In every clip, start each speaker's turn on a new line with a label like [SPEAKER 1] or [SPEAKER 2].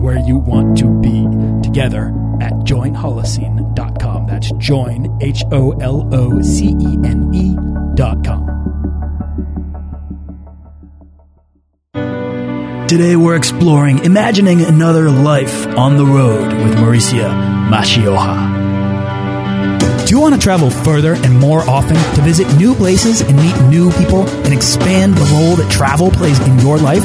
[SPEAKER 1] where you want to be together at joinholocene.com. That's join, H O L O C E N E.com. Today we're exploring imagining another life on the road with Marysia Maciocha. Do you want to travel further and more often to visit new places and meet new people and expand the role that travel plays in your life?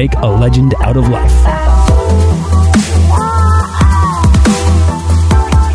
[SPEAKER 1] make a legend out of life.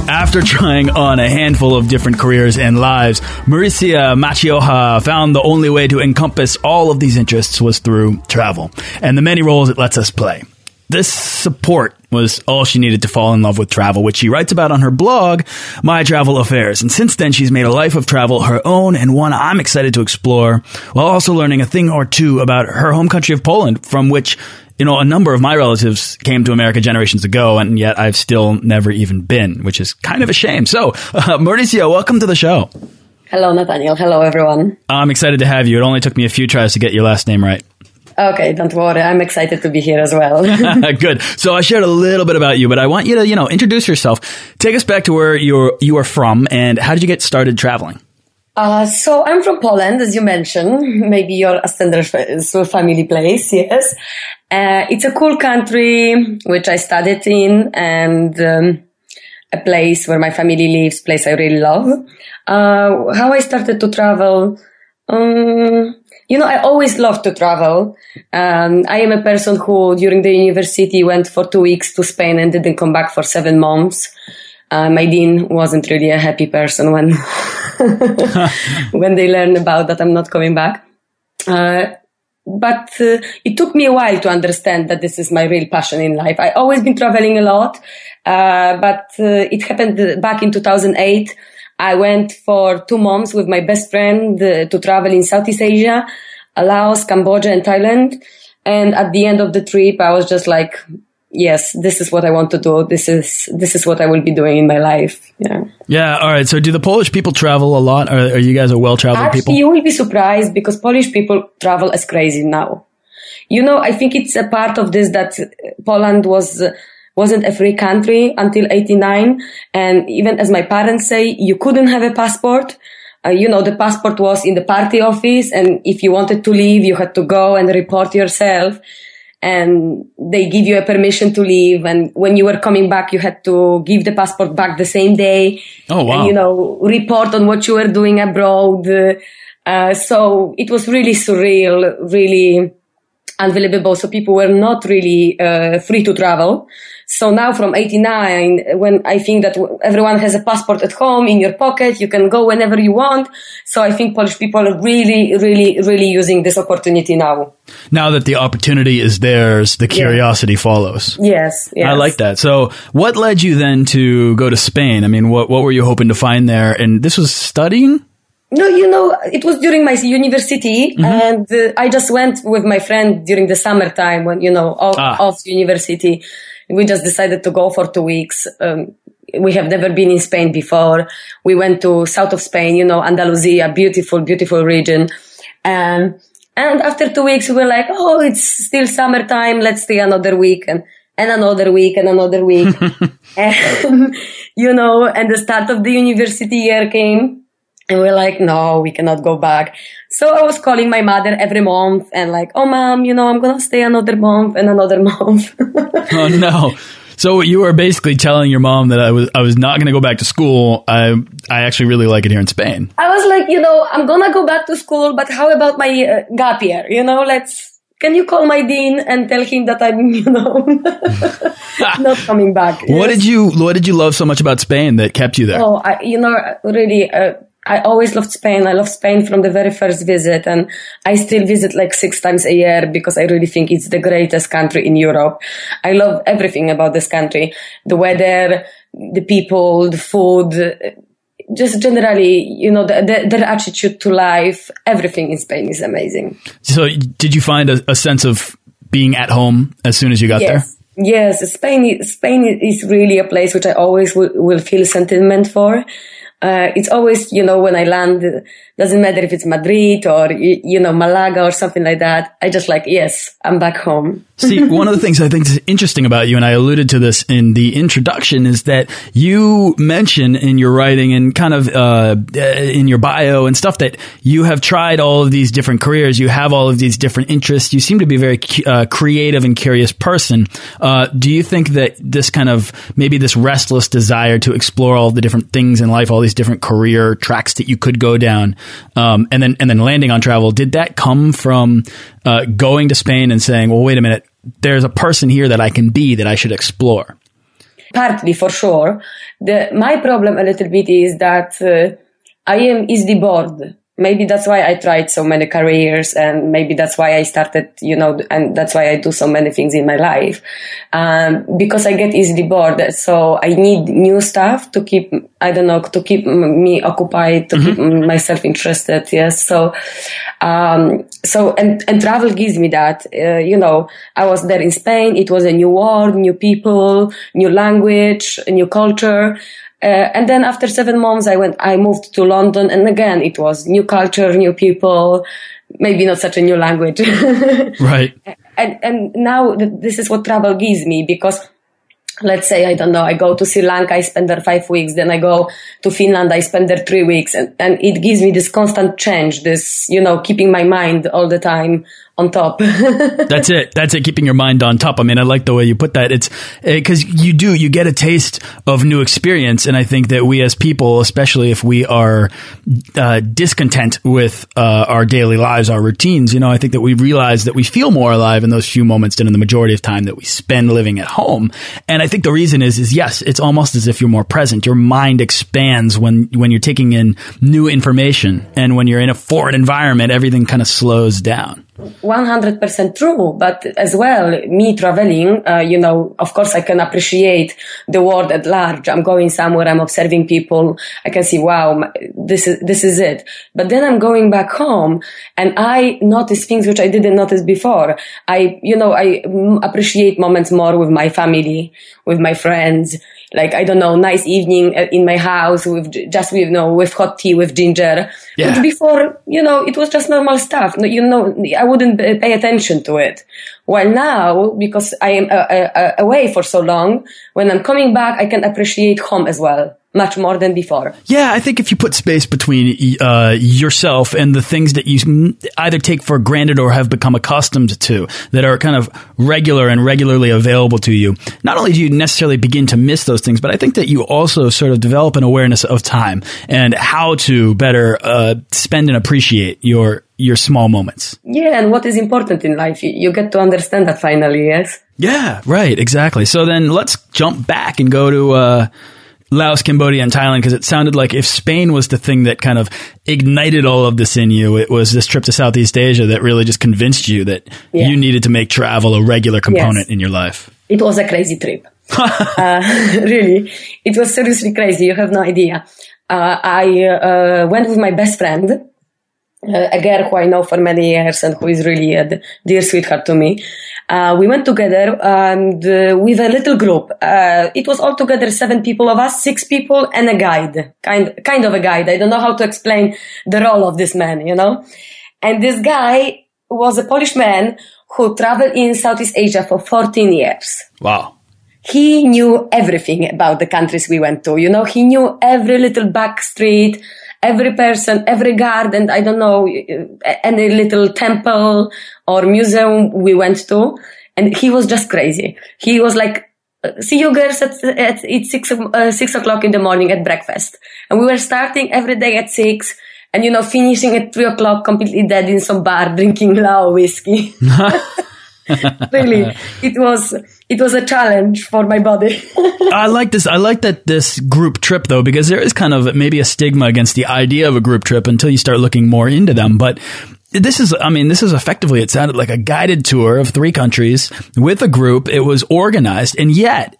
[SPEAKER 1] After trying on a handful of different careers and lives, Marysia Maciocha found the only way to encompass all of these interests was through travel and the many roles it lets us play. This support was all she needed to fall in love with travel, which she writes about on her blog, My Travel Affairs. And since then, she's made a life of travel her own and one I'm excited to explore, while also learning a thing or two about her home country of Poland, from which, you know, a number of my relatives came to America generations ago, and yet I've still never even been, which is kind of a shame. So, uh, Mauricio, welcome to the show.
[SPEAKER 2] Hello, Nathaniel. Hello, everyone.
[SPEAKER 1] I'm excited to have you. It only took me a few tries to get your last name right.
[SPEAKER 2] Okay, don't worry. I'm excited to be here as well.
[SPEAKER 1] Good. So I shared a little bit about you, but I want you to, you know, introduce yourself. Take us back to where you're you are from and how did you get started traveling?
[SPEAKER 2] Uh, so I'm from Poland, as you mentioned. Maybe your standard family place, yes. Uh, it's a cool country which I studied in and um, a place where my family lives, place I really love. Uh, how I started to travel. Um, you know, I always love to travel. Um, I am a person who, during the university, went for two weeks to Spain and didn't come back for seven months. Uh, my dean wasn't really a happy person when when they learned about that I'm not coming back. Uh, but uh, it took me a while to understand that this is my real passion in life. I always been traveling a lot, uh, but uh, it happened back in 2008 I went for two months with my best friend uh, to travel in Southeast Asia, Laos, Cambodia, and Thailand. And at the end of the trip, I was just like, yes, this is what I want to do. This is, this is what I will be doing in my life. Yeah.
[SPEAKER 1] Yeah. All right. So do the Polish people travel a lot? Or are you guys a well-traveled
[SPEAKER 2] Actually,
[SPEAKER 1] people?
[SPEAKER 2] you will be surprised because Polish people travel as crazy now. You know, I think it's a part of this that Poland was, wasn't a free country until 89. And even as my parents say, you couldn't have a passport. Uh, you know, the passport was in the party office. And if you wanted to leave, you had to go and report yourself. And they give you a permission to leave. And when you were coming back, you had to give the passport back the same day.
[SPEAKER 1] Oh, wow.
[SPEAKER 2] And, you know, report on what you were doing abroad. Uh, so it was really surreal, really unbelievable. So people were not really uh, free to travel. So now from 89, when I think that everyone has a passport at home in your pocket, you can go whenever you want. So I think Polish people are really, really, really using this opportunity now.
[SPEAKER 1] Now that the opportunity is theirs, the curiosity yeah. follows.
[SPEAKER 2] Yes, yes.
[SPEAKER 1] I like that. So what led you then to go to Spain? I mean, what, what were you hoping to find there? And this was studying?
[SPEAKER 2] No, you know, it was during my university, mm-hmm. and uh, I just went with my friend during the summertime when you know off, ah. off university we just decided to go for two weeks. Um, we have never been in Spain before. We went to south of Spain, you know, Andalusia, beautiful, beautiful region. And, and after two weeks, we were like, oh, it's still summertime. Let's stay another week. And and another week and another week. and, you know, and the start of the university year came and we're like, no, we cannot go back. So I was calling my mother every month and like, oh mom, you know, I'm going to stay another month and another month.
[SPEAKER 1] oh no. So you were basically telling your mom that I was I was not going to go back to school. I I actually really like it here in Spain.
[SPEAKER 2] I was like, you know, I'm gonna go back to school, but how about my uh, gap year? You know, let's. Can you call my dean and tell him that I'm, you know, not coming back?
[SPEAKER 1] What yes? did you What did you love so much about Spain that kept you there?
[SPEAKER 2] Oh, I, you know, really. Uh, I always loved Spain. I love Spain from the very first visit and I still visit like six times a year because I really think it's the greatest country in Europe. I love everything about this country. The weather, the people, the food, just generally, you know, the, the, their attitude to life, everything in Spain is amazing.
[SPEAKER 1] So did you find a, a sense of being at home as soon as you got
[SPEAKER 2] yes.
[SPEAKER 1] there?
[SPEAKER 2] Yes, Spain. Spain is really a place which I always will, will feel sentiment for uh, it's always, you know, when I land, doesn't matter if it's Madrid or, you know, Malaga or something like that. I just like, yes, I'm back home.
[SPEAKER 1] See, one of the things I think is interesting about you, and I alluded to this in the introduction, is that you mention in your writing and kind of uh, in your bio and stuff that you have tried all of these different careers. You have all of these different interests. You seem to be a very uh, creative and curious person. Uh, do you think that this kind of maybe this restless desire to explore all the different things in life, all these different career tracks that you could go down, um, and then and then landing on travel, did that come from uh, going to Spain and saying, "Well, wait a minute." There's a person here that I can be that I should explore?
[SPEAKER 2] Partly, for sure. The, my problem a little bit is that uh, I am easily bored maybe that's why I tried so many careers and maybe that's why I started, you know, and that's why I do so many things in my life. Um, because I get easily bored. So I need new stuff to keep, I don't know, to keep me occupied, to mm-hmm. keep myself interested. Yes. So, um, so, and, and travel gives me that, uh, you know, I was there in Spain. It was a new world, new people, new language, new culture. Uh, and then after seven months, I went, I moved to London and again, it was new culture, new people, maybe not such a new language.
[SPEAKER 1] right.
[SPEAKER 2] And, and now this is what travel gives me because let's say, I don't know, I go to Sri Lanka, I spend there five weeks, then I go to Finland, I spend there three weeks and, and it gives me this constant change, this, you know, keeping my mind all the time on top.
[SPEAKER 1] That's it. That's it. Keeping your mind on top. I mean, I like the way you put that. It's because eh, you do, you get a taste of new experience. And I think that we as people, especially if we are uh, discontent with uh, our daily lives, our routines, you know, I think that we realize that we feel more alive in those few moments than in the majority of time that we spend living at home. And I think the reason is, is yes, it's almost as if you're more present. Your mind expands when, when you're taking in new information. And when you're in a foreign environment, everything kind of slows down.
[SPEAKER 2] 100% true, but as well, me traveling, uh, you know, of course I can appreciate the world at large. I'm going somewhere, I'm observing people, I can see, wow, this is, this is it. But then I'm going back home and I notice things which I didn't notice before. I, you know, I appreciate moments more with my family, with my friends, like I don't know, nice evening uh, in my house with just with you know with hot tea with ginger. Yeah. Which before, you know, it was just normal stuff. You know, I wouldn't pay attention to it. While now, because I am uh, uh, uh, away for so long, when I'm coming back, I can appreciate home as well much more than before.
[SPEAKER 1] Yeah, I think if you put space between uh, yourself and the things that you either take for granted or have become accustomed to, that are kind of regular and regularly available to you, not only do you necessarily begin to miss those things, but I think that you also sort of develop an awareness of time and how to better uh, spend and appreciate your your small moments.
[SPEAKER 2] Yeah, and what is important in life, you get to understand that finally. Yes.
[SPEAKER 1] Yeah, right, exactly. So then let's jump back and go to. Uh, Laos, Cambodia, and Thailand because it sounded like if Spain was the thing that kind of ignited all of this in you, it was this trip to Southeast Asia that really just convinced you that yeah. you needed to make travel a regular component yes. in your life.
[SPEAKER 2] It was a crazy trip. uh, really, it was seriously crazy. You have no idea. Uh, I uh, went with my best friend, uh, a girl who I know for many years and who is really a dear sweetheart to me. Uh, we went together and uh, with a little group. Uh, it was altogether seven people of us, six people and a guide, kind, kind of a guide. I don't know how to explain the role of this man, you know? And this guy was a Polish man who traveled in Southeast Asia for 14 years.
[SPEAKER 1] Wow.
[SPEAKER 2] He knew everything about the countries we went to. You know, he knew every little back street, every person, every garden, I don't know, any little temple or museum we went to. And he was just crazy. He was like, see you girls at, at, at six, uh, six o'clock in the morning at breakfast. And we were starting every day at six and, you know, finishing at three o'clock completely dead in some bar drinking Lao whiskey. really, it was, it was a challenge for my body.
[SPEAKER 1] I like this. I like that this group trip though, because there is kind of maybe a stigma against the idea of a group trip until you start looking more into them. But this is, I mean, this is effectively, it sounded like a guided tour of three countries with a group. It was organized and yet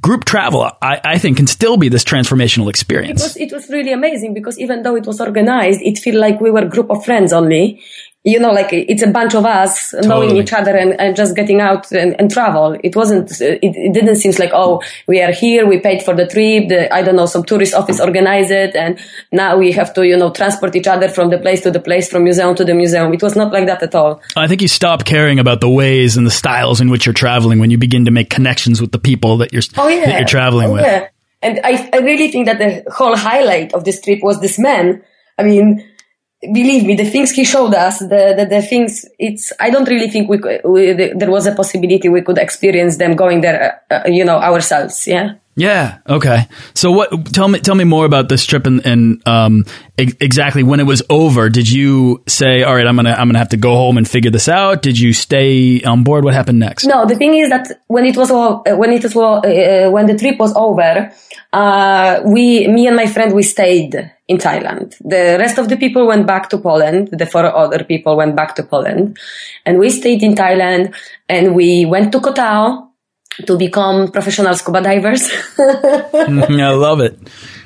[SPEAKER 1] group travel, I, I think, can still be this transformational experience.
[SPEAKER 2] It was, it was really amazing because even though it was organized, it felt like we were a group of friends only you know, like it's a bunch of us totally. knowing each other and, and just getting out and, and travel. It wasn't, it, it, didn't seem like, oh, we are here, we paid for the trip, the, I don't know, some tourist office organized it, and now we have to, you know, transport each other from the place to the place, from museum to the museum. It was not like that at all.
[SPEAKER 1] I think you stop caring about the ways and the styles in which you're traveling when you begin to make connections with the people that you're, oh, yeah. that you're traveling
[SPEAKER 2] oh,
[SPEAKER 1] with.
[SPEAKER 2] Yeah. And I, I really think that the whole highlight of this trip was this man. I mean, believe me, the things he showed us, the, the, the things, it's, I don't really think we, we there was a possibility we could experience them going there, uh, you know, ourselves. Yeah.
[SPEAKER 1] Yeah. Okay. So what? Tell me. Tell me more about this trip and, and um, exactly when it was over. Did you say, "All right, I'm gonna I'm gonna have to go home and figure this out"? Did you stay on board? What happened next?
[SPEAKER 2] No. The thing is that when it was when it was uh, when the trip was over, uh, we me and my friend we stayed in Thailand. The rest of the people went back to Poland. The four other people went back to Poland, and we stayed in Thailand. And we went to Koh Tao to become professional scuba divers.
[SPEAKER 1] I love it.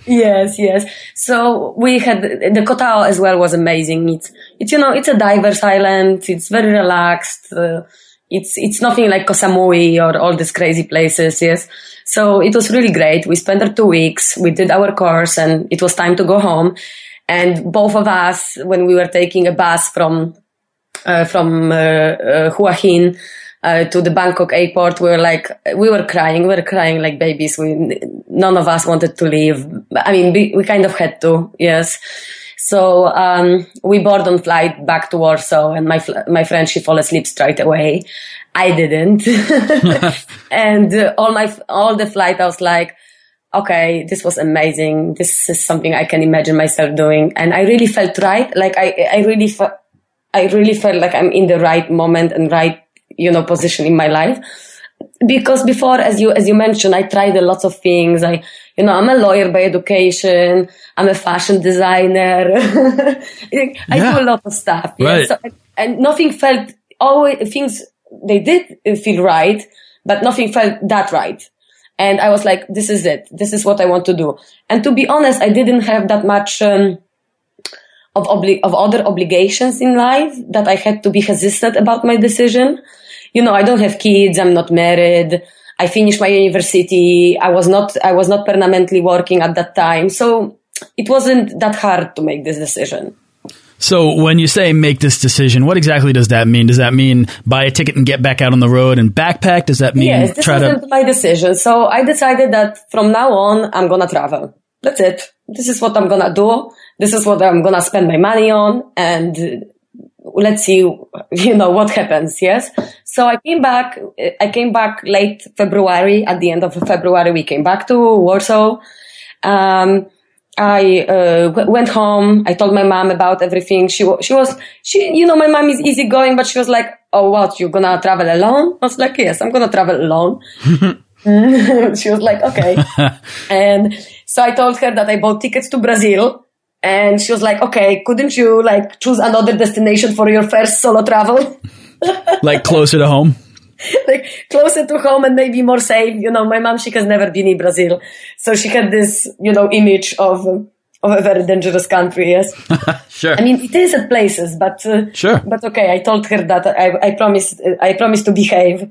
[SPEAKER 2] Yes, yes. So we had the Koh Tao as well was amazing. It's it's you know it's a divers island. It's very relaxed. Uh, it's it's nothing like Koh Samui or all these crazy places. Yes. So it was really great. We spent there two weeks. We did our course, and it was time to go home. And both of us, when we were taking a bus from uh, from uh, uh Hua Hin uh, to the Bangkok airport. We were like, we were crying, we were crying like babies. We, none of us wanted to leave. I mean, we, we kind of had to, yes. So, um, we boarded on flight back to Warsaw and my, fl- my friend, she fell asleep straight away. I didn't. and uh, all my, all the flight, I was like, okay, this was amazing. This is something I can imagine myself doing. And I really felt right. Like I, I really felt, I really felt like I'm in the right moment and right you know, position in my life. Because before, as you, as you mentioned, I tried a lot of things. I, you know, I'm a lawyer by education. I'm a fashion designer. I yeah. do a lot of stuff. Yeah? Right. So, and nothing felt, always things, they did feel right, but nothing felt that right. And I was like, this is it. This is what I want to do. And to be honest, I didn't have that much, um, of, obli- of other obligations in life that I had to be hesitant about my decision you know, I don't have kids. I'm not married. I finished my university. I was not, I was not permanently working at that time. So it wasn't that hard to make this decision.
[SPEAKER 1] So when you say make this decision, what exactly does that mean? Does that mean buy a ticket and get back out on the road and backpack? Does that mean
[SPEAKER 2] yes, this
[SPEAKER 1] try
[SPEAKER 2] wasn't
[SPEAKER 1] to
[SPEAKER 2] my decision. So I decided that from now on, I'm gonna travel. That's it. This is what I'm gonna do. This is what I'm gonna spend my money on, and let's see, you know, what happens. Yes. So I came back, I came back late February. At the end of February, we came back to Warsaw. Um, I uh, w- went home. I told my mom about everything. She she was she you know my mom is easygoing, but she was like, "Oh, what? You're gonna travel alone?" I was like, "Yes, I'm gonna travel alone." she was like, "Okay," and so I told her that I bought tickets to Brazil and she was like, okay, couldn't you like choose another destination for your first solo travel?
[SPEAKER 1] like closer to home?
[SPEAKER 2] like closer to home and maybe more safe. You know, my mom, she has never been in Brazil. So she had this, you know, image of, of a very dangerous country. Yes.
[SPEAKER 1] sure.
[SPEAKER 2] I mean, it is at places, but, uh,
[SPEAKER 1] sure.
[SPEAKER 2] But okay, I told her that I, I promised, I promised to behave.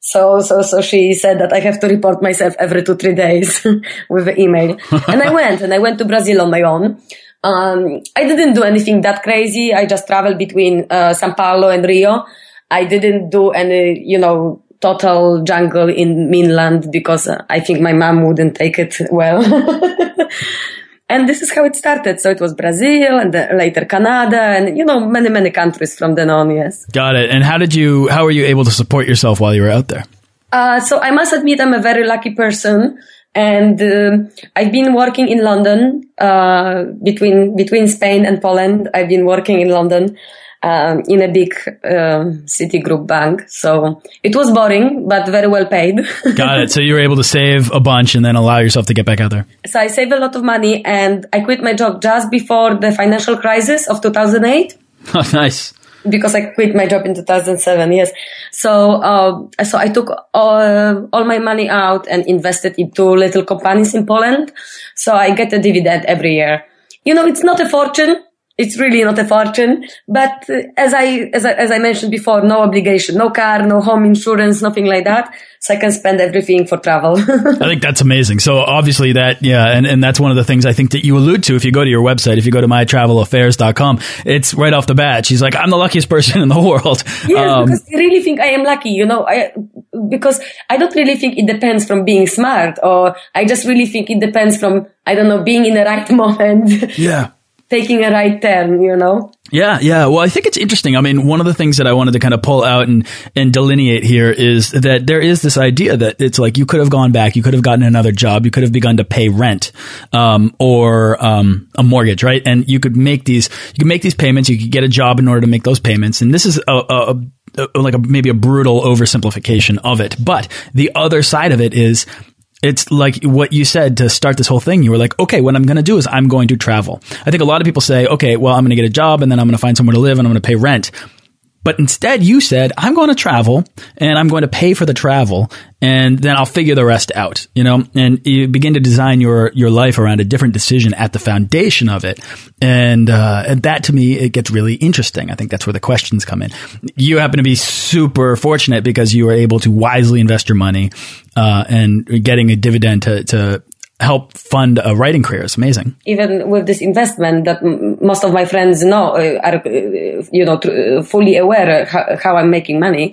[SPEAKER 2] So, so, so she said that I have to report myself every two, three days with email. and I went and I went to Brazil on my own. Um, I didn't do anything that crazy. I just traveled between uh, Sao Paulo and Rio. I didn't do any, you know, total jungle in mainland because uh, I think my mom wouldn't take it well. and this is how it started. So it was Brazil and later Canada and, you know, many, many countries from then on. Yes.
[SPEAKER 1] Got it. And how did you, how were you able to support yourself while you were out there?
[SPEAKER 2] Uh, so I must admit I'm a very lucky person. And uh, I've been working in London uh, between between Spain and Poland. I've been working in London um, in a big uh, Citigroup bank. So it was boring, but very well paid.
[SPEAKER 1] Got it. So you were able to save a bunch and then allow yourself to get back out there.
[SPEAKER 2] So I saved a lot of money and I quit my job just before the financial crisis of 2008.
[SPEAKER 1] Oh, nice.
[SPEAKER 2] Because I quit my job in 2007, yes. So, uh, so I took all, all my money out and invested into little companies in Poland. So I get a dividend every year. You know, it's not a fortune, it's really not a fortune. But uh, as I, as I, as I mentioned before, no obligation, no car, no home insurance, nothing like that. So I can spend everything for travel.
[SPEAKER 1] I think that's amazing. So obviously that, yeah, and, and that's one of the things I think that you allude to if you go to your website, if you go to mytravelaffairs.com, it's right off the bat. She's like, I'm the luckiest person in the world.
[SPEAKER 2] Yes, um, because I really think I am lucky, you know, I, because I don't really think it depends from being smart or I just really think it depends from, I don't know, being in the right moment.
[SPEAKER 1] Yeah
[SPEAKER 2] taking a right turn, you know?
[SPEAKER 1] Yeah, yeah. Well, I think it's interesting. I mean, one of the things that I wanted to kind of pull out and, and delineate here is that there is this idea that it's like you could have gone back, you could have gotten another job, you could have begun to pay rent, um, or, um, a mortgage, right? And you could make these, you could make these payments, you could get a job in order to make those payments. And this is a, a, a like a, maybe a brutal oversimplification of it. But the other side of it is it's like what you said to start this whole thing. You were like, okay, what I'm going to do is I'm going to travel. I think a lot of people say, okay, well, I'm going to get a job and then I'm going to find somewhere to live and I'm going to pay rent. But instead, you said, I'm going to travel and I'm going to pay for the travel and then I'll figure the rest out, you know, and you begin to design your, your life around a different decision at the foundation of it. And, uh, and that to me, it gets really interesting. I think that's where the questions come in. You happen to be super fortunate because you were able to wisely invest your money, uh, and getting a dividend to, to help fund a writing career is amazing.
[SPEAKER 2] Even with this investment that m- most of my friends know, uh, are, uh, you know, tr- fully aware how, how, I'm making money.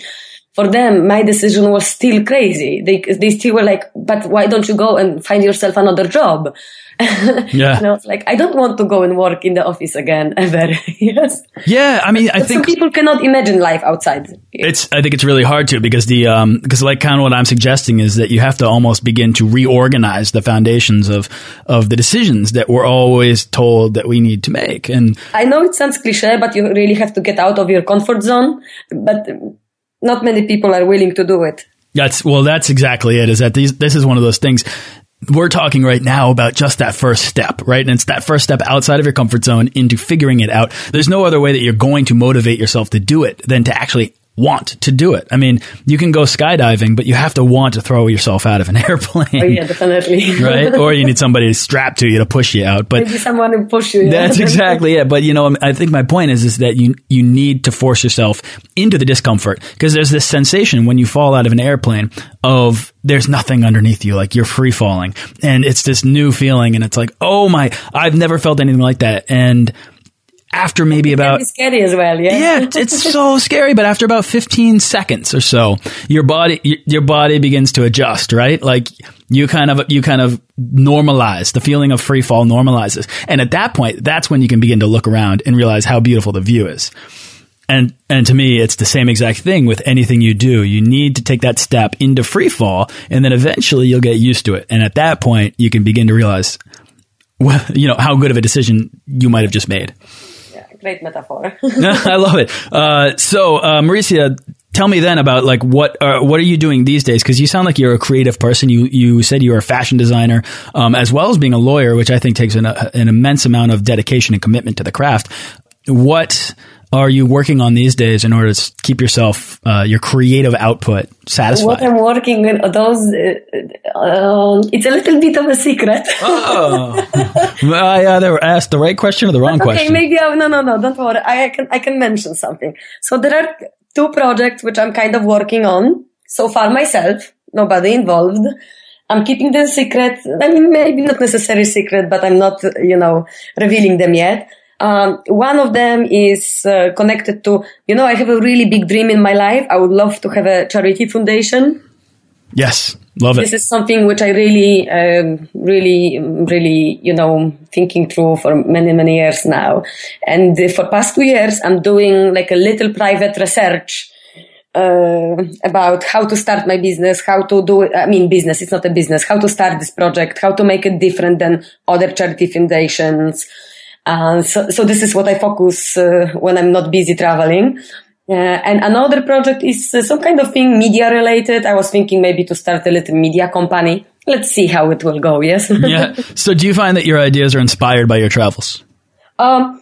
[SPEAKER 2] For them, my decision was still crazy. They, they still were like, but why don't you go and find yourself another job?
[SPEAKER 1] yeah.
[SPEAKER 2] And I was like, I don't want to go and work in the office again ever. yes.
[SPEAKER 1] Yeah. I mean, I
[SPEAKER 2] but
[SPEAKER 1] think
[SPEAKER 2] some people cannot imagine life outside.
[SPEAKER 1] It's, I think it's really hard to because the, um, because like kind of what I'm suggesting is that you have to almost begin to reorganize the foundations of, of the decisions that we're always told that we need to make. And
[SPEAKER 2] I know it sounds cliche, but you really have to get out of your comfort zone. But not many people are willing to do it.
[SPEAKER 1] That's well. That's exactly it. Is that these? This is one of those things we're talking right now about just that first step, right? And it's that first step outside of your comfort zone into figuring it out. There's no other way that you're going to motivate yourself to do it than to actually want to do it. I mean, you can go skydiving, but you have to want to throw yourself out of an airplane. Oh,
[SPEAKER 2] yeah, definitely.
[SPEAKER 1] right? Or you need somebody to strap to you to push you out. But
[SPEAKER 2] maybe someone to push you.
[SPEAKER 1] That's exactly it. But you know, I think my point is is that you you need to force yourself into the discomfort because there's this sensation when you fall out of an airplane of there's nothing underneath you, like you're free falling, and it's this new feeling, and it's like, oh my, I've never felt anything like that, and after maybe about
[SPEAKER 2] scary as well. Yeah,
[SPEAKER 1] yeah, it's so scary. But after about 15 seconds or so, your body your body begins to adjust. Right, like you kind of you kind of normalize the feeling of free fall normalizes, and at that point, that's when you can begin to look around and realize how beautiful the view is. And and to me, it's the same exact thing with anything you do. You need to take that step into free fall, and then eventually you'll get used to it. And at that point, you can begin to realize, well, you know, how good of a decision you might have just made
[SPEAKER 2] great metaphor.
[SPEAKER 1] I love it. Uh, so, uh, Marysia, tell me then about like what uh, what are you doing these days? Because you sound like you're a creative person. You you said you're a fashion designer um, as well as being a lawyer, which I think takes an, an immense amount of dedication and commitment to the craft. What are you working on these days in order to keep yourself uh, your creative output satisfied?
[SPEAKER 2] What I'm working on those, uh, uh, it's a little bit of a secret.
[SPEAKER 1] oh, I either asked the right question or the wrong
[SPEAKER 2] okay,
[SPEAKER 1] question.
[SPEAKER 2] Okay, maybe I, no, no, no, don't worry. I, I can I can mention something. So there are two projects which I'm kind of working on so far myself. Nobody involved. I'm keeping them secret. I mean, maybe not necessarily secret, but I'm not, you know, revealing them yet. Um, one of them is uh, connected to, you know, I have a really big dream in my life. I would love to have a charity foundation.
[SPEAKER 1] Yes, love it.
[SPEAKER 2] This is something which I really, um, really, really, you know, thinking through for many, many years now. And for past two years, I'm doing like a little private research uh, about how to start my business, how to do it. I mean, business, it's not a business, how to start this project, how to make it different than other charity foundations. Uh, so, so this is what I focus uh, when I'm not busy traveling. Uh, and another project is uh, some kind of thing media related. I was thinking maybe to start a little media company. Let's see how it will go. Yes.
[SPEAKER 1] yeah. So do you find that your ideas are inspired by your travels?
[SPEAKER 2] Um,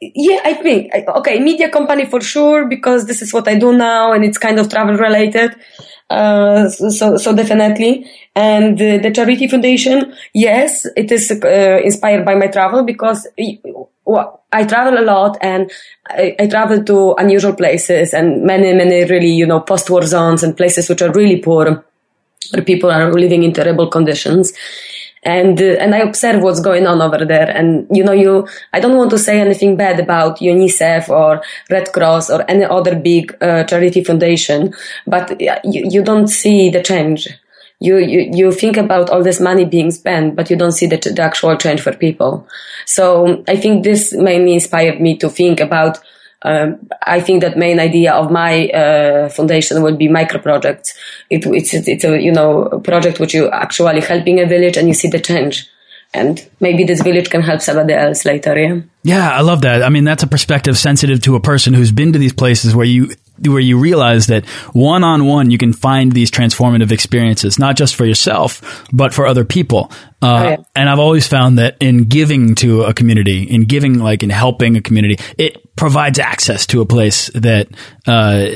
[SPEAKER 2] yeah, I think okay, media company for sure because this is what I do now and it's kind of travel related. Uh, so, so definitely. And the charity foundation, yes, it is uh, inspired by my travel because I travel a lot and I, I, travel to unusual places and many, many really, you know, post-war zones and places which are really poor where people are living in terrible conditions and uh, and I observe what's going on over there. And you know, you I don't want to say anything bad about UNICEF or Red Cross or any other big uh, charity foundation, but you, you don't see the change. You, you you think about all this money being spent, but you don't see the, the actual change for people. So I think this mainly inspired me to think about um, I think that main idea of my uh, foundation would be micro projects. It, it's it's a you know project which you actually helping a village and you see the change, and maybe this village can help somebody else later. Yeah.
[SPEAKER 1] Yeah, I love that. I mean, that's a perspective sensitive to a person who's been to these places where you where you realize that one on one you can find these transformative experiences, not just for yourself, but for other people. Uh, oh, yeah. And I've always found that in giving to a community, in giving, like in helping a community, it provides access to a place that uh,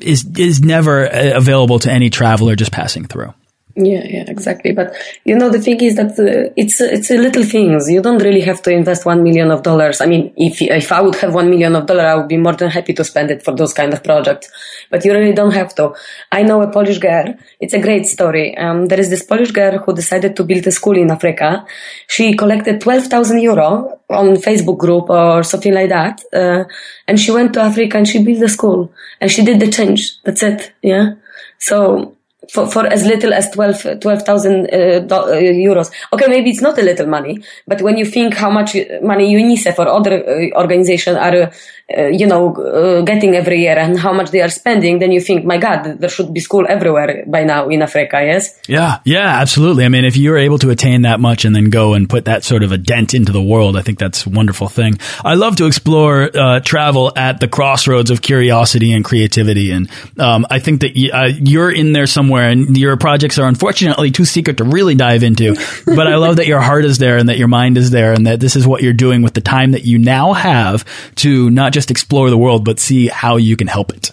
[SPEAKER 1] is is never available to any traveler just passing through.
[SPEAKER 2] Yeah, yeah, exactly. But you know, the thing is that uh, it's it's a little things. You don't really have to invest one million of dollars. I mean, if if I would have one million of dollars, I would be more than happy to spend it for those kind of projects. But you really don't have to. I know a Polish girl. It's a great story. Um, there is this Polish girl who decided to build a school in Africa. She collected twelve thousand euro on Facebook group or something like that, uh, and she went to Africa and she built a school and she did the change. That's it. Yeah. So for, for as little as 12,000 12, uh, uh, euros. Okay, maybe it's not a little money, but when you think how much money UNICEF or other uh, organizations are uh, you know, uh, getting every year and how much they are spending, then you think, my God, there should be school everywhere by now in Africa, yes?
[SPEAKER 1] Yeah, yeah, absolutely. I mean, if you're able to attain that much and then go and put that sort of a dent into the world, I think that's a wonderful thing. I love to explore uh, travel at the crossroads of curiosity and creativity. And um, I think that uh, you're in there somewhere and your projects are unfortunately too secret to really dive into. but I love that your heart is there and that your mind is there and that this is what you're doing with the time that you now have to not just explore the world, but see how you can help it.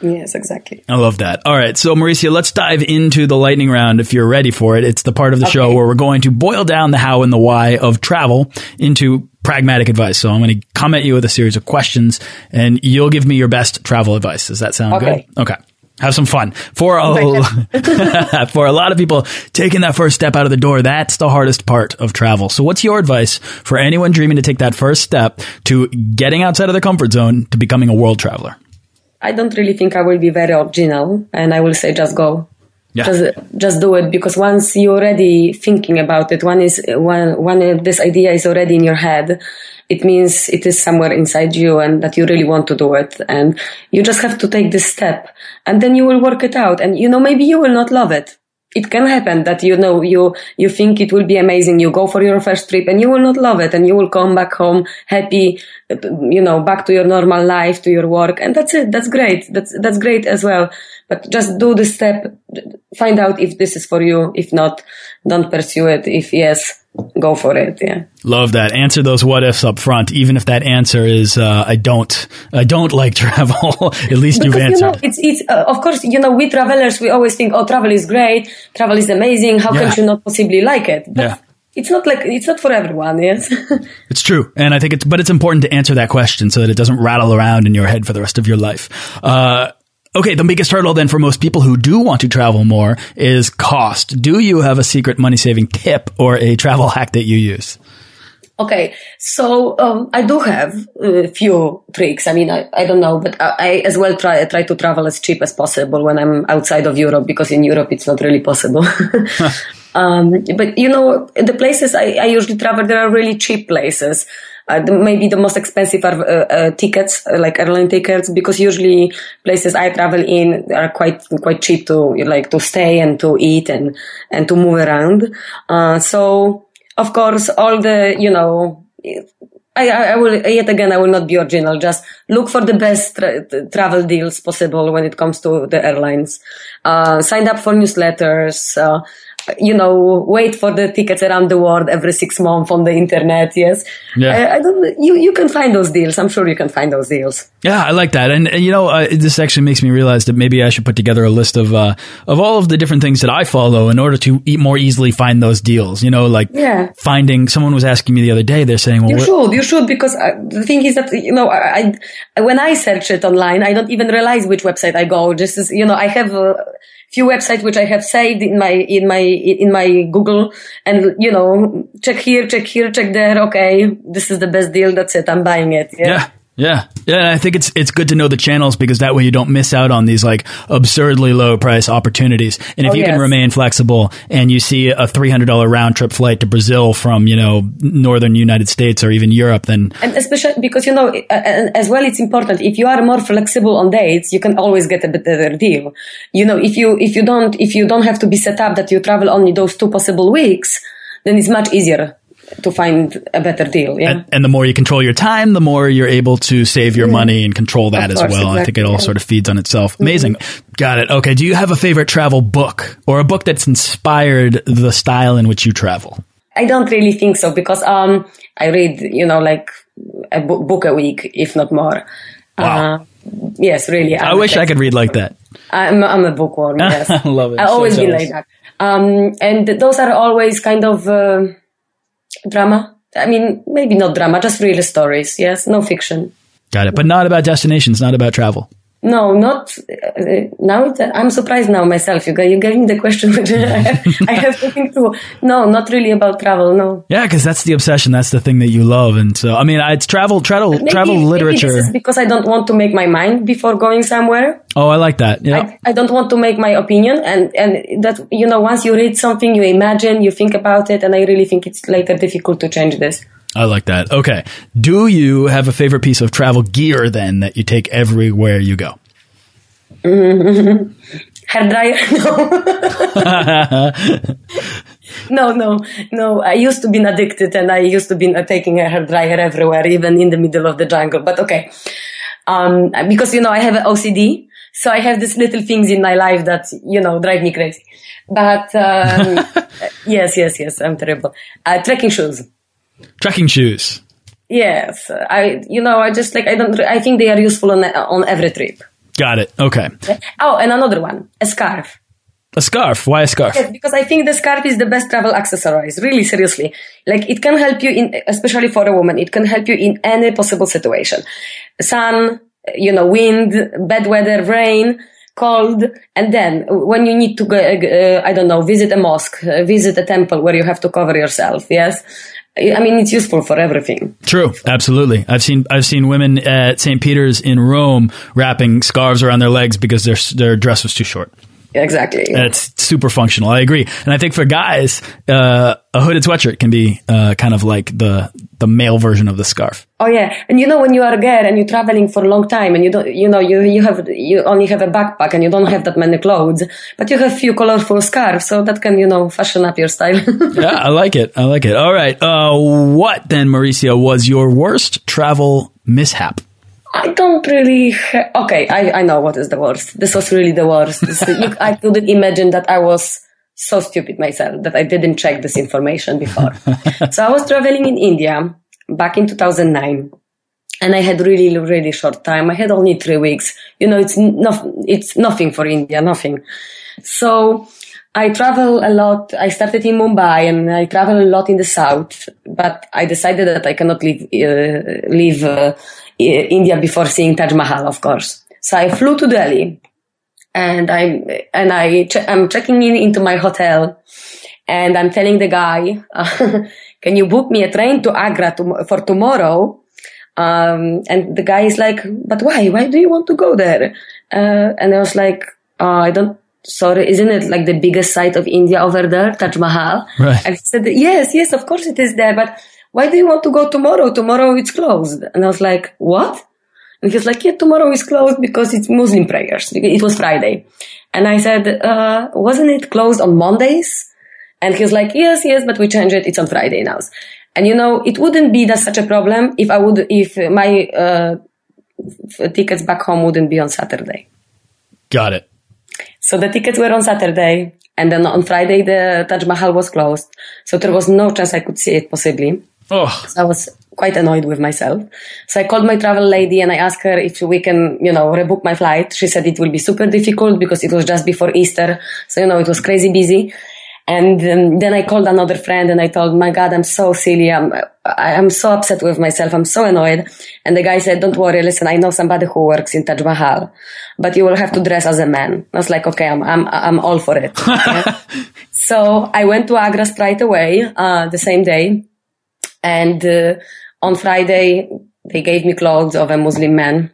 [SPEAKER 2] Yes, exactly.
[SPEAKER 1] I love that. All right. So, Marysia, let's dive into the lightning round if you're ready for it. It's the part of the okay. show where we're going to boil down the how and the why of travel into pragmatic advice. So, I'm going to come at you with a series of questions and you'll give me your best travel advice. Does that sound
[SPEAKER 2] okay.
[SPEAKER 1] good? Okay have some fun. For a, for a lot of people, taking that first step out of the door, that's the hardest part of travel. So what's your advice for anyone dreaming to take that first step to getting outside of their comfort zone to becoming a world traveler?
[SPEAKER 2] I don't really think I will be very original and I will say just go. Yeah. Just, just do it because once you're already thinking about it, one is when, when this idea is already in your head, it means it is somewhere inside you and that you really want to do it. And you just have to take this step and then you will work it out. And you know, maybe you will not love it. It can happen that you know you you think it will be amazing. You go for your first trip and you will not love it, and you will come back home happy, you know, back to your normal life, to your work, and that's it. That's great. That's that's great as well. But just do the step, find out if this is for you. If not, don't pursue it. If yes, go for it. Yeah.
[SPEAKER 1] Love that. Answer those what ifs up front, even if that answer is uh, I don't I don't like travel. At least because, you've answered.
[SPEAKER 2] You know, it's it's uh, of course you know we travelers we always think oh travel is great, travel is amazing. How yeah. can you not possibly like it? But yeah. It's not like it's not for everyone, yes.
[SPEAKER 1] it's true, and I think it's but it's important to answer that question so that it doesn't rattle around in your head for the rest of your life. Uh, Okay, the biggest hurdle then for most people who do want to travel more is cost. Do you have a secret money saving tip or a travel hack that you use?
[SPEAKER 2] Okay, so um, I do have a few tricks. I mean, I, I don't know, but I, I as well try try to travel as cheap as possible when I'm outside of Europe because in Europe it's not really possible. um, but you know, the places I, I usually travel, there are really cheap places. Uh, the, maybe the most expensive are uh, uh, tickets, uh, like airline tickets, because usually places I travel in are quite quite cheap to like to stay and to eat and and to move around. Uh, so of course, all the, you know, I, I, will, yet again, I will not be original. Just look for the best tra- travel deals possible when it comes to the airlines. Uh, sign up for newsletters. Uh, you know, wait for the tickets around the world every six months on the internet. Yes. Yeah. I, I, don't, you, you can find those deals. I'm sure you can find those deals.
[SPEAKER 1] Yeah, I like that. And, and you know, uh, this actually makes me realize that maybe I should put together a list of, uh, of all of the different things that I follow in order to e more easily find those deals. You know, like yeah. finding, someone was asking me the other day, they're saying, well,
[SPEAKER 2] you should, you should, because uh, the thing is that, you know, I, I, when I search it online, I don't even realize which website I go. Just as, you know, I have, uh, few websites which I have saved in my in my in my Google, and you know, check here, check here, check there. Okay, this is the best deal. That's it. I'm buying it.
[SPEAKER 1] yeah. yeah. Yeah, yeah. I think it's it's good to know the channels because that way you don't miss out on these like absurdly low price opportunities. And if oh, you yes. can remain flexible and you see a three hundred dollar round trip flight to Brazil from you know northern United States or even Europe, then
[SPEAKER 2] and especially because you know as well, it's important if you are more flexible on dates, you can always get a better deal. You know, if you if you don't if you don't have to be set up that you travel only those two possible weeks, then it's much easier to find a better deal. Yeah.
[SPEAKER 1] And, and, the more you control your time, the more you're able to save your yeah. money and control that of as well. Exactly, I think it all yeah. sort of feeds on itself. Mm-hmm. Amazing. Mm-hmm. Got it. Okay. Do you have a favorite travel book or a book that's inspired the style in which you travel?
[SPEAKER 2] I don't really think so because, um, I read, you know, like a book a week, if not more. Wow. Uh, yes, really.
[SPEAKER 1] I'm i wish I could read like that.
[SPEAKER 2] I'm, I'm a bookworm. Yes.
[SPEAKER 1] I love it.
[SPEAKER 2] I always so been like that. Um, and those are always kind of, uh, drama. I mean, maybe not drama, just real stories. Yes, no fiction.
[SPEAKER 1] Got it. But not about destinations, not about travel.
[SPEAKER 2] No, not uh, now. I'm surprised now myself. You you gave me the question, which I have to think through. No, not really about travel. No.
[SPEAKER 1] Yeah, because that's the obsession. That's the thing that you love, and so I mean, it's travel, travel, maybe, travel literature.
[SPEAKER 2] because I don't want to make my mind before going somewhere.
[SPEAKER 1] Oh, I like that. Yeah.
[SPEAKER 2] I, I don't want to make my opinion, and and that you know, once you read something, you imagine, you think about it, and I really think it's later difficult to change this.
[SPEAKER 1] I like that. Okay. Do you have a favorite piece of travel gear then that you take everywhere you go?
[SPEAKER 2] Mm-hmm. Hair dryer? No. no, no, no. I used to be addicted and I used to be taking a hair dryer everywhere, even in the middle of the jungle. But okay. Um, because, you know, I have an OCD. So I have these little things in my life that, you know, drive me crazy. But, um, yes, yes, yes, I'm terrible. Uh, trekking shoes.
[SPEAKER 1] Trekking shoes.
[SPEAKER 2] Yes, I you know I just like I don't I think they are useful on on every trip.
[SPEAKER 1] Got it. Okay.
[SPEAKER 2] Oh, and another one, a scarf.
[SPEAKER 1] A scarf? Why a scarf?
[SPEAKER 2] Yes, because I think the scarf is the best travel accessories. Really, seriously. Like it can help you in, especially for a woman, it can help you in any possible situation. Sun, you know, wind, bad weather, rain, cold, and then when you need to go, uh, I don't know, visit a mosque, uh, visit a temple where you have to cover yourself. Yes. I mean, it's useful for everything.
[SPEAKER 1] True, absolutely. I've seen I've seen women at St. Peter's in Rome wrapping scarves around their legs because their their dress was too short.
[SPEAKER 2] Exactly.
[SPEAKER 1] It's super functional. I agree. And I think for guys, uh, a hooded sweatshirt can be uh, kind of like the the male version of the scarf.
[SPEAKER 2] Oh yeah, and you know when you are a girl and you're traveling for a long time and you don't, you know, you you have you only have a backpack and you don't have that many clothes, but you have few colorful scarves, so that can you know fashion up your style.
[SPEAKER 1] yeah, I like it. I like it. All right, uh, what then, Mauricio, was your worst travel mishap?
[SPEAKER 2] I don't really. Ha- okay, I, I know what is the worst. This was really the worst. You, I couldn't imagine that I was so stupid myself that I didn't check this information before. so I was traveling in India back in 2009 and I had really, really short time. I had only three weeks. You know, it's not, it's nothing for India, nothing. So I travel a lot. I started in Mumbai and I travel a lot in the south, but I decided that I cannot leave, uh, leave, uh, India before seeing Taj Mahal, of course. So I flew to Delhi and I, and I, I'm checking in into my hotel And I'm telling the guy, uh, can you book me a train to Agra to, for tomorrow? Um, and the guy is like, but why? Why do you want to go there? Uh, and I was like, oh, I don't, sorry, isn't it like the biggest site of India over there, Taj Mahal?
[SPEAKER 1] Right.
[SPEAKER 2] And he said, yes, yes, of course it is there, but why do you want to go tomorrow? Tomorrow it's closed. And I was like, what? And he was like, yeah, tomorrow is closed because it's Muslim prayers. It was Friday. And I said, uh, wasn't it closed on Mondays? And he was like, yes, yes, but we changed it. It's on Friday now. And you know, it wouldn't be that such a problem if I would, if my, uh, tickets back home wouldn't be on Saturday.
[SPEAKER 1] Got it.
[SPEAKER 2] So the tickets were on Saturday and then on Friday the Taj Mahal was closed. So there was no chance I could see it possibly.
[SPEAKER 1] Oh,
[SPEAKER 2] So I was quite annoyed with myself. So I called my travel lady and I asked her if we can, you know, rebook my flight. She said it will be super difficult because it was just before Easter. So, you know, it was crazy busy. And um, then I called another friend and I told, my God, I'm so silly. I'm, I- I'm so upset with myself. I'm so annoyed. And the guy said, don't worry. Listen, I know somebody who works in Taj Mahal, but you will have to dress as a man. I was like, okay, I'm, I'm, I'm all for it. Yeah. So I went to Agra straight away, uh, the same day. And uh, on Friday, they gave me clothes of a Muslim man.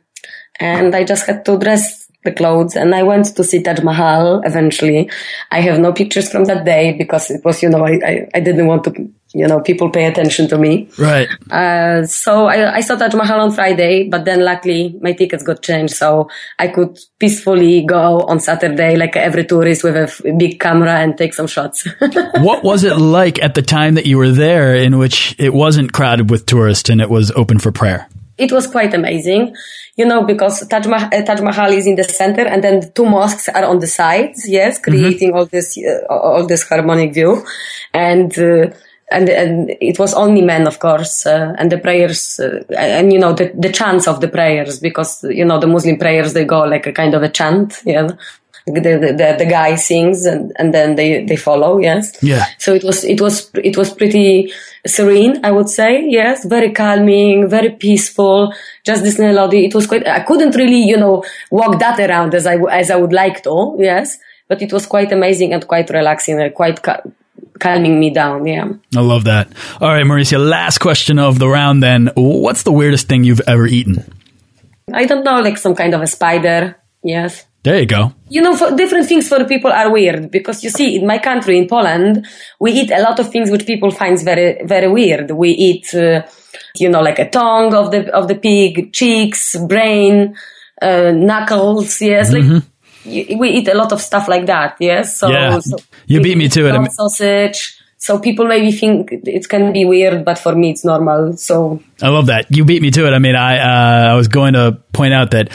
[SPEAKER 2] And I just had to dress the clothes and I went to see Taj Mahal eventually. I have no pictures from that day because it was, you know, I, I, I didn't want to, you know, people pay attention to me.
[SPEAKER 1] right.
[SPEAKER 2] Uh, so I, I saw Taj Mahal on Friday, but then luckily my tickets got changed. So I could peacefully go on Saturday like every tourist with a f- big camera and take some shots.
[SPEAKER 1] what was it like at the time that you were there in which it wasn't crowded with tourists and it was open for prayer?
[SPEAKER 2] it was quite amazing, you know, because Taj Mahal, uh, Taj Mahal is in the center and then the two mosques are on the sides, yes, creating all this, uh, all this harmonic view. And, uh, and, and it was only men, of course, uh, and the prayers, uh, and, you know, the, the chants of the prayers, because, you know, the Muslim prayers, they go like a kind of a chant, yeah. The, the, the, guy sings and, and then they, they follow, yes.
[SPEAKER 1] Yeah.
[SPEAKER 2] So it was, it was, it was pretty serene, I would say. Yes. Very calming, very peaceful. Just this melody. It was quite, I couldn't really, you know, walk that around as I, as I would like to. Yes. But it was quite amazing and quite relaxing and quite ca- calming me down. Yeah.
[SPEAKER 1] I love that. All right, Marysia, last question of the round then. What's the weirdest thing you've ever eaten?
[SPEAKER 2] I don't know, like some kind of a spider. Yes.
[SPEAKER 1] There you go.
[SPEAKER 2] You know, for different things for people are weird because you see, in my country, in Poland, we eat a lot of things which people finds very, very weird. We eat, uh, you know, like a tongue of the of the pig, cheeks, brain, uh, knuckles. Yes, like y- we eat a lot of stuff like that. Yes, so,
[SPEAKER 1] Yeah.
[SPEAKER 2] so
[SPEAKER 1] You beat me to it. I
[SPEAKER 2] sausage. So people maybe think it can be weird, but for me it's normal. So
[SPEAKER 1] I love that. You beat me to it. I mean, I uh, I was going to point out that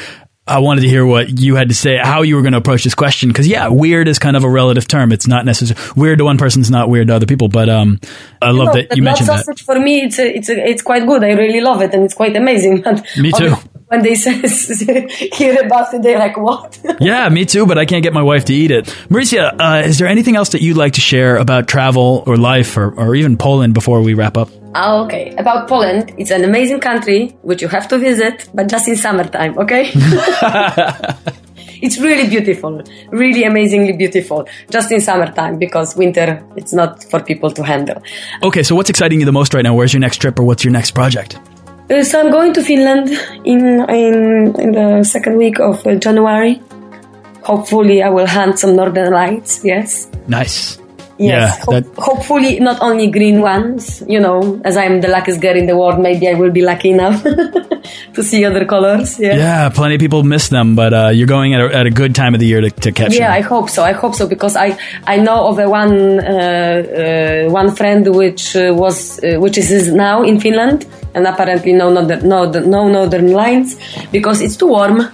[SPEAKER 1] I wanted to hear what you had to say, how you were going to approach this question, because yeah, weird is kind of a relative term. It's not necessarily weird to one person is not weird to other people. But um, I love
[SPEAKER 2] know,
[SPEAKER 1] that you mentioned that.
[SPEAKER 2] sausage for me it's a, it's a, it's quite good. I really love it and it's quite amazing.
[SPEAKER 1] Me too.
[SPEAKER 2] When they say, hear about it, they're like, "What?"
[SPEAKER 1] Yeah, me too, but I can't get my wife to eat it. Marysia, uh, is there anything else that you'd like to share about travel or life or, or even Poland before we wrap up?
[SPEAKER 2] Ah, okay, about Poland, it's an amazing country which you have to visit, but just in summertime. Okay. It's really beautiful, really amazingly beautiful, just in summertime because winter it's not for people to handle.
[SPEAKER 1] Okay, so what's exciting you the most right now? Where's your next trip or what's your next project?
[SPEAKER 2] Uh, so I'm going to Finland in in, in the second week of uh, January. Hopefully, I will hunt some northern lights. Yes.
[SPEAKER 1] Nice.
[SPEAKER 2] Yes.
[SPEAKER 1] Yeah,
[SPEAKER 2] Ho-
[SPEAKER 1] that-
[SPEAKER 2] hopefully, not only green ones. You know, as I'm the luckiest girl in the world, maybe I will be lucky enough to see other colors. Yeah.
[SPEAKER 1] Yeah, plenty of people miss them, but uh, you're going at a, at a good time of the year to, to catch
[SPEAKER 2] Yeah, I hope so. I hope so because I I know of a one uh, uh, one friend which uh, was uh, which is is now in Finland and apparently no no no no northern lines because it's too warm.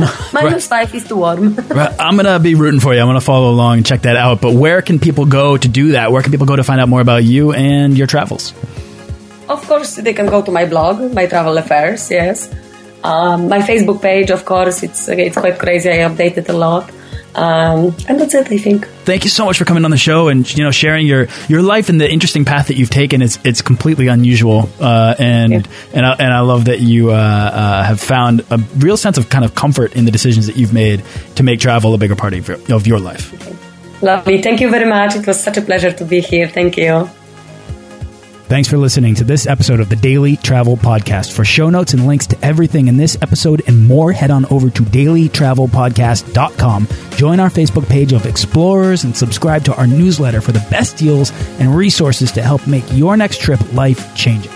[SPEAKER 2] Minus five is too warm.
[SPEAKER 1] Right, I'm going to be rooting for you. I'm going to follow along and check that out. But where can people go to do that? Where can people go to find out more about you and your travels?
[SPEAKER 2] Of course, they can go to my blog, my travel affairs. Yes, um, my Facebook page. Of course, it's it's quite crazy. I update it a lot, um, and that's it. I think.
[SPEAKER 1] Thank you so much for coming on the show and you know sharing your your life and the interesting path that you've taken. It's it's completely unusual, uh, and
[SPEAKER 2] Yeah.
[SPEAKER 1] and I, and I love that you uh, uh, have found a real sense of kind of comfort in the decisions that you've made to make travel a bigger part of your, of your life.
[SPEAKER 2] Lovely. Thank you very much. It was such a pleasure to be here. Thank you.
[SPEAKER 1] Thanks for listening to this episode of the Daily Travel Podcast. For show notes and links to everything in this episode and more, head on over to dailytravelpodcast.com. Join our Facebook page of explorers and subscribe to our newsletter for the best deals and resources to help make your next trip life changing.